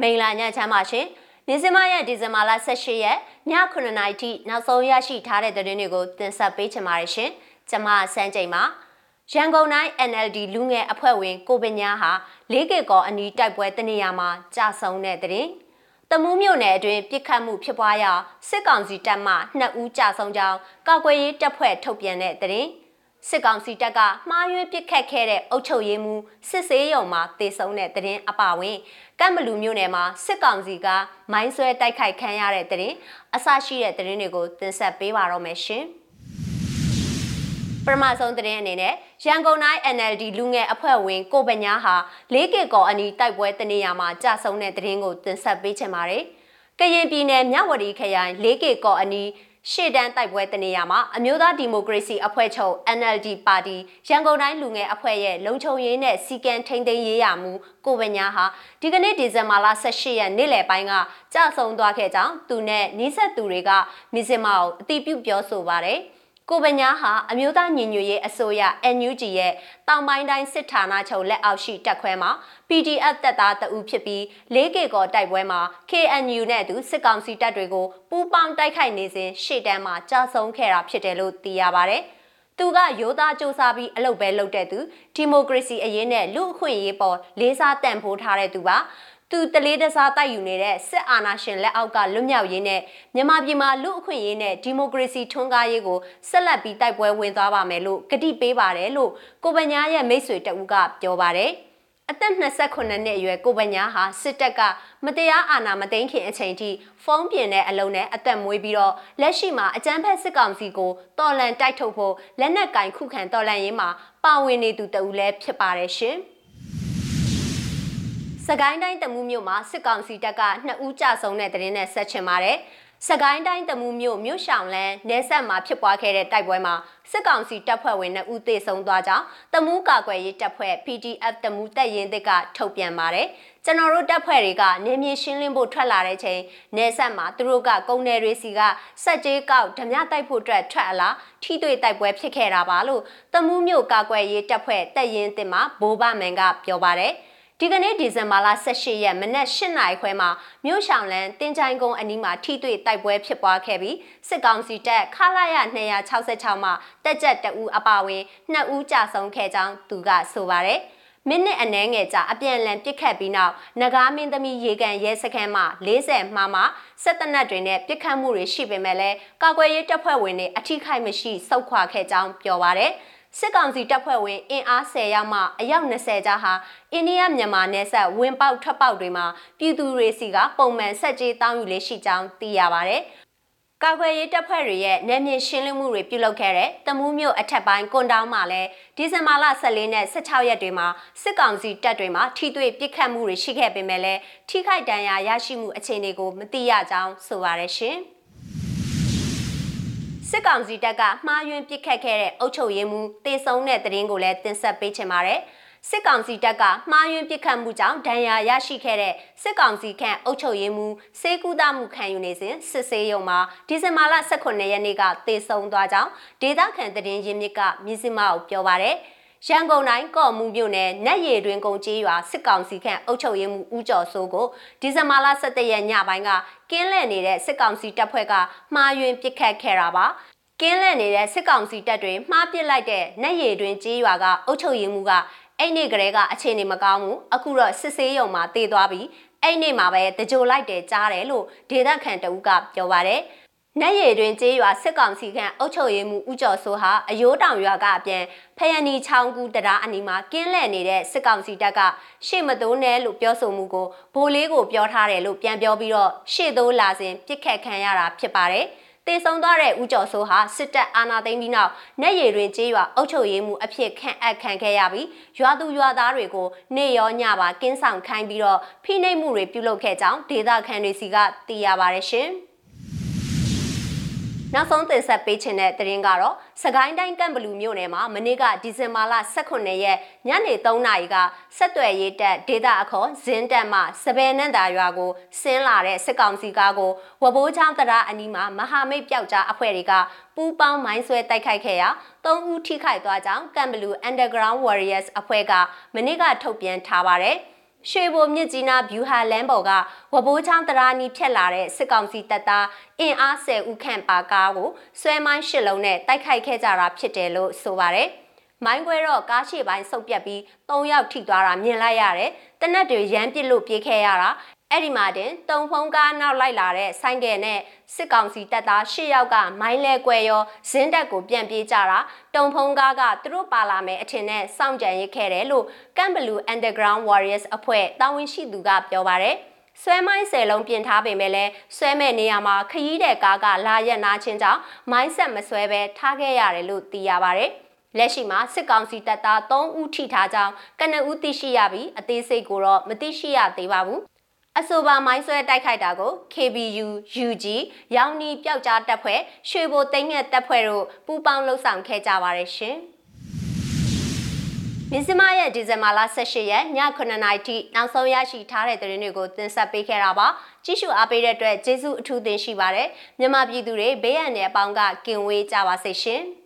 မင်္ဂလာညချမ်းပါရှင်။နေစမရဲ့ဒီဇင်ဘာလ18ရက်ည9:00နာရီထိနောက်ဆုံးရရှိထားတဲ့သတင်းတွေကိုတင်ဆက်ပေးချင်ပါတယ်ရှင်။ကျွန်မစန်းချိန်ပါ။ရန်ကုန်တိုင်း NLD လူငယ်အဖွဲ့ဝင်ကိုပညာဟာ၄ကကောအနီးတိုက်ပွဲတနေရာမှာကြာဆုံးတဲ့သတင်း။တမူးမြို့နယ်အတွင်းပြစ်ခတ်မှုဖြစ်ပွားရာစစ်ကောင်စီတပ်မှ2ဦးကြာဆုံးကြောင်းကာကွယ်ရေးတပ်ဖွဲ့ထုတ်ပြန်တဲ့သတင်း။ စစ်ကောင်စီတပ်ကမှားယွင်းပစ်ခတ်ခဲ့တဲ့အုပ်ချုပ်ရေးမှူးစစ်ဆေးရုံမှာတေဆုံးတဲ့တရင်အပဝင်ကမ်ဘလူမြို့နယ်မှာစစ်ကောင်စီကမိုင်းဆွဲတိုက်ခိုက်ခံရတဲ့တရင်အဆရှိတဲ့တရင်တွေကိုတင်ဆက်ပေးပါတော့မယ်ရှင်ပထမဆုံးသတင်းအနေနဲ့ရန်ကုန်တိုင်း NLD လူငယ်အဖွဲ့ဝင်ကိုပညာဟာ၄ကကော်အနီးတိုက်ပွဲတနေရာမှာကြာဆုံးတဲ့သတင်းကိုတင်ဆက်ပေးချင်ပါတယ်။ကရင်ပြည်နယ်မြဝတီခရိုင်၄ကကော်အနီး ရှေ့တန်းတိုက်ပွဲတနေရာမှာအမျိုးသားဒီမိုကရေစီအဖွဲ့ချုပ် NLD ပါတီရန်ကုန်တိုင်းလူငယ်အဖွဲ့ရဲ့လုံခြုံရေးနဲ့စီကံထိန်းသိမ်းရေးရမှုကိုဝညာဟာဒီကနေ့ဒီဇင်ဘာလ18ရက်နေ့လယ်ပိုင်းကကြာဆုံးသွားခဲ့ကြောင်းသူနဲ့နီးစပ်သူတွေကမီဇင်မာကိုအတိပြုပြောဆိုပါတယ်။ ကိုပညာဟာအမျိုးသားညီညွတ်ရေးအစိုးရ NUG ရဲ့တောင်ပိုင်းတိုင်းစစ်ဌာနချုပ်လက်အောက်ရှိတပ်ခွဲမှာ PDF တပ်သားတအူဖြစ်ပြီး 4K ကောတိုက်ပွဲမှာ KNU နဲ့အတူစစ်ကောင်စီတပ်တွေကိုပူးပေါင်းတိုက်ခိုက်နေစဉ်ရှေ့တန်းမှာကြာဆုံးခဲ့တာဖြစ်တယ်လို့သိရပါဗျ။သူကရိုးသားစူးစမ်းပြီးအလုပ်ပဲလုပ်တဲ့သူဒီမိုကရေစီအရေးနဲ့လူအခွင့်အရေးပေါ်လေးစားတန်ဖိုးထားတဲ့သူပါ သူတလေးတစားတိုက်ယူနေတဲ့စစ်အာဏာရှင်လက်အောက်ကလွတ်မြောက်ရေးနဲ့မြန်မာပြည်မှာလူအခွင့်အရေးနဲ့ဒီမိုကရေစီထွန်းကားရေးကိုဆက်လက်ပြီးတိုက်ပွဲဝင်သွားပါမယ်လို့ကတိပေးပါတယ်လို့ကိုပညာရဲ့မိတ်ဆွေတဦးကပြောပါတယ်အသက်28နှစ်အရွယ်ကိုပညာဟာစစ်တပ်ကမတရားအာဏာမသိမ်းခင်အချိန်ထိဖုံးပြင်တဲ့အလုံးနဲ့အသက်မွေးပြီးတော့လက်ရှိမှာအကြမ်းဖက်စစ်ကောင်စီကိုတော်လန်တိုက်ထုတ်ဖို့လက်နက်ကင်ခုခံတော်လန်ရေးမှာပါဝင်နေသူတဦးလည်းဖြစ်ပါတယ်ရှင်။ စကိုင်းတိုင်းတမူးမြို့မှာစစ်ကောင်စီတပ်ကနှစ်ဦးကြဆုံးတဲ့တရင်နဲ့ဆက်ချင်ပါတယ်။စကိုင်းတိုင်းတမူးမြို့မြို့ရှောင်လန်းနေဆက်မှာဖြစ်ပွားခဲ့တဲ့တိုက်ပွဲမှာစစ်ကောင်စီတပ်ဖွဲ့ဝင်2ဦးသေဆုံးသွားကြောင်းတမူးကာကွယ်ရေးတပ်ဖွဲ့ PDF တမူးတပ်ရင်းသစ်ကထုတ်ပြန်ပါတယ်။ကျွန်တော်တို့တပ်ဖွဲ့တွေကနေမြေရှင်းလင်းဖို့ထွက်လာတဲ့ချိန်နေဆက်မှာသူတို့ကကုန်းနယ်တွေစီကစက်ကြေးကောက်ဓမြတိုက်ဖို့အတွက်ထွက်အလားထိတွေ့တိုက်ပွဲဖြစ်ခဲ့တာပါလို့တမူးမြို့ကာကွယ်ရေးတပ်ဖွဲ့တပ်ရင်းသစ်မှာဘိုးဘမန်ကပြောပါတယ်။ ဒီကနေ့ဒီဇင်ဘာလ18ရက်မနက်8နာရီခွဲမှာမြို့ရှောင်လန်းတင်ချိုင်းကုန်းအနီးမှာထိတွေ့တိုက်ပွဲဖြစ်ပွားခဲ့ပြီးစစ်ကောင်စီတပ်ခလာရ266မှာတက်ကြက်တအူအပါဝင်2ဦးကြာဆုံးခဲ့ကြောင်းသူကဆိုပါတယ်။မိနစ်အနည်းငယ်ကြာအပြန်အလှန်ပစ်ခတ်ပြီးနောက်နဂါမင်းသမီးရေကန်ရဲစခန်းမှ40မှာမှစစ်တနက်တွေနဲ့ပစ်ခတ်မှုတွေရှိပေမဲ့လည်းကာကွယ်ရေးတပ်ဖွဲ့ဝင်တွေအထိခိုက်မရှိစုခွာခဲ့ကြောင်းပြောပါရယ်။ စစ်ကောင်စီတပ်ဖွဲ့ဝင်အင်အား10ရောက်မှအယောက်20ကြားဟာအိန္ဒိယမြန်မာနယ်စပ်ဝင်ပေါက်ထွက်ပေါက်တွေမှာပြည်သူတွေစီကပုံမှန်ဆက်ကြေးတောင်းယူလေးရှိကြောင်းသိရပါဗျ။ကာကွယ်ရေးတပ်ဖွဲ့တွေရဲ့နယ်မြေရှင်းလင်းမှုတွေပြုလုပ်ခဲ့တဲ့တမူးမြို့အထက်ပိုင်းကွန်တောင်းမှာလည်းဒီဇင်ဘာလ14နဲ့16ရက်တွေမှာစစ်ကောင်စီတပ်တွေမှာထိတွေ့ပစ်ခတ်မှုတွေရှိခဲ့ပေမဲ့လည်းထိခိုက်ဒဏ်ရာရရှိမှုအခြေအနေကိုမသိရကြောင်းဆိုပါရရှင်။ စစ်ကောင်စီတပ်ကမှားယွင်းပစ်ခတ်ခဲ့တဲ့အုပ်ချုပ်ရေးမှူးတေဆုံးတဲ့တရင်ကိုလည်းတင်ဆက်ပေးချင်ပါတယ်။စစ်ကောင်စီတပ်ကမှားယွင်းပစ်ခတ်မှုကြောင့်ဒဏ်ရာရရှိခဲ့တဲ့စစ်ကောင်စီခန့်အုပ်ချုပ်ရေးမှူးစေကူတာမှုခံယူနေစဉ်စစ်ဆေးရုံမှာဒီဇင်ဘာလ18ရက်နေ့ကတေဆုံးသွားကြောင်းဒေသခံတရင်ရင်းမြစ်ကမြစ်စမအောင်ပြောပါရယ်။ ရန်ကုန်တိုင်းကော့မှုမြို့နယ်နတ်ရည်တွင်ကုန်းကျေးရွာစစ်ကောင်စီခန့်အုပ်ချုပ်ရေးမှူးဦးကျော်စိုးကိုဒီဇင်ဘာလ17ရက်ညပိုင်းကကင်းလှည့်နေတဲ့စစ်ကောင်စီတပ်ဖွဲ့ကမှားယွင်းပစ်ခတ်ခဲ့တာပါကင်းလှည့်နေတဲ့စစ်ကောင်စီတပ်တွေမှားပစ်လိုက်တဲ့နတ်ရည်တွင်ကျေးရွာကအုပ်ချုပ်ရေးမှူးကအဲ့နေ့ကလေးကအခြေအနေမကောင်းဘူးအခုတော့စစ်ဆေးရုံမှာတည်သွားပြီးအဲ့နေ့မှာပဲတကြိုလိုက်တယ်ကြားတယ်လို့ဒေသခံတအုပ်ကပြောပါတယ်။ နက်ရည်တွင်ကျေးရွာစစ်ကောင်စီခန့်အုပ်ချုပ်ရေးမှူးဦးကျော်စိုးဟာအယိုးတောင်ရွာကအပြန်ဖယန်နီချောင်းကူတရားအနီးမှာကင်းလှည့်နေတဲ့စစ်ကောင်စီတပ်ကရှေ့မတိုးနဲ့လို့ပြောဆိုမှုကိုဘိုးလေးကိုပြောထားတယ်လို့ပြန်ပြောပြီးတော့ရှေ့တိုးလာစဉ်ပြစ်ခတ်ခံရတာဖြစ်ပါတယ်။တည်ဆုံသွားတဲ့ဦးကျော်စိုးဟာစစ်တပ်အာဏာသိမ်းပြီးနောက်နက်ရည်တွင်ကျေးရွာအုပ်ချုပ်ရေးမှူးအဖြစ်ခန့်အပ်ခံခဲ့ရပြီးရွာသူရွာသားတွေကိုနေရောညပါကင်းဆောင်ခိုင်းပြီးတော့ဖိနှိပ်မှုတွေပြုလုပ်ခဲ့ကြောင်းဒေသခံတွေစီကသိရပါတယ်ရှင်။ နောက်ဆုံးတင်ဆက်ပေးခြင်းတဲ့သတင်းကတော့စကိုင်းတိုင်းကံဘလူမြို့နယ်မှာမနေ့ကဒီဇင်ဘာလ18ရက်ညနေ3နာရီကဆက်သွယ်ရေးတပ်ဒေတာအခေါ်ဇင်းတပ်မှစပယ်နန္တာရွာကိုဆင်းလာတဲ့စစ်ကောင်စီကားကိုဝဘိုးချောင်းတရားအနီးမှာမဟာမိတ်ပျောက်ကြားအဖွဲ့တွေကပူးပေါင်းမိုင်းဆွဲတိုက်ခိုက်ခဲ့ရာ၃ဦးထိခိုက်သွားကြောင်းကံဘလူ Underground Warriors အဖွဲ့ကမနေ့ကထုတ်ပြန်ထားပါတယ်။ ရွှေဘိုမြစ်ကြီးနားဗျူဟာလမ်းပေါ်ကဝဘိုးချောင်းတရာနီဖြတ်လာတဲ့စစ်ကောင်စီတပ်သားအင်အား10ဦးခန့်ပါကားကိုဆွဲမိုင်းရှစ်လုံးနဲ့တိုက်ခိုက်ခဲ့ကြတာဖြစ်တယ်လို့ဆိုပါတယ်။မိုင်းခွဲတော့ကားရှိပိုင်းဆုတ်ပြတ်ပြီး၃ယောက်ထိသွားတာမြင်လိုက်ရတယ်။တနက်တွေရမ်းပစ်လို့ပြေးခဲ့ရတာ အဲ့ဒီမှာတင်တုံဖုံးကားနောက်လိုက်လာတဲ့ဆိုင်ကယ်နဲ့စစ်ကောင်စီတပ်သား၈ယောက်ကမိုင်းလဲကွယ်ရောဇင်းတက်ကိုပြန်ပြေးကြတာတုံဖုံးကားကသူတို့ပါလာမယ်အထင်နဲ့စောင့်ကြံရစ်ခဲ့တယ်လို့ကမ်ဘလူး Underground Warriors အဖွဲ့တာဝန်ရှိသူကပြောပါတယ်ဆွဲမိုင်းဆယ်လုံးပြင်ထားပေမဲ့လည်းဆွဲမဲ့နေရာမှာခရီးတဲ့ကားကလာရက်နာချင်းကြောင့်မိုင်းဆက်မဆွဲပဲထားခဲ့ရတယ်လို့သိရပါတယ်။လက်ရှိမှာစစ်ကောင်စီတပ်သား3ဦးထိထားကြောင်းကနဦးသိရှိရပြီးအသေးစိတ်ကိုတော့မသိရှိရသေးပါဘူး အဆိုပါမိုင်းဆွဲတိုက်ခိုက်တာကို KBU UG ရောင်နီပျောက်ကြားတပ်ဖွဲ့ရွှေဘိုသိန်းငှက်တပ်ဖွဲ့တို့ပူးပေါင်းလှုပ်ဆောင်ခဲ့ကြပါတယ်ရှင်။မြစမရဲ့ဒီဇင်ဘာလ18ရက်ည9:00နာရီထိနောက်ဆုံးရရှိထားတဲ့သတင်းတွေကိုတင်ဆက်ပေးခဲ့တာပါ။ကြည့်ရှုအားပေးတဲ့အတွက်ကျေးဇူးအထူးတင်ရှိပါတယ်။မြန်မာပြည်သူတွေဘေးရန်တွေအပေါင်းကကင်ဝေးကြပါစေရှင်။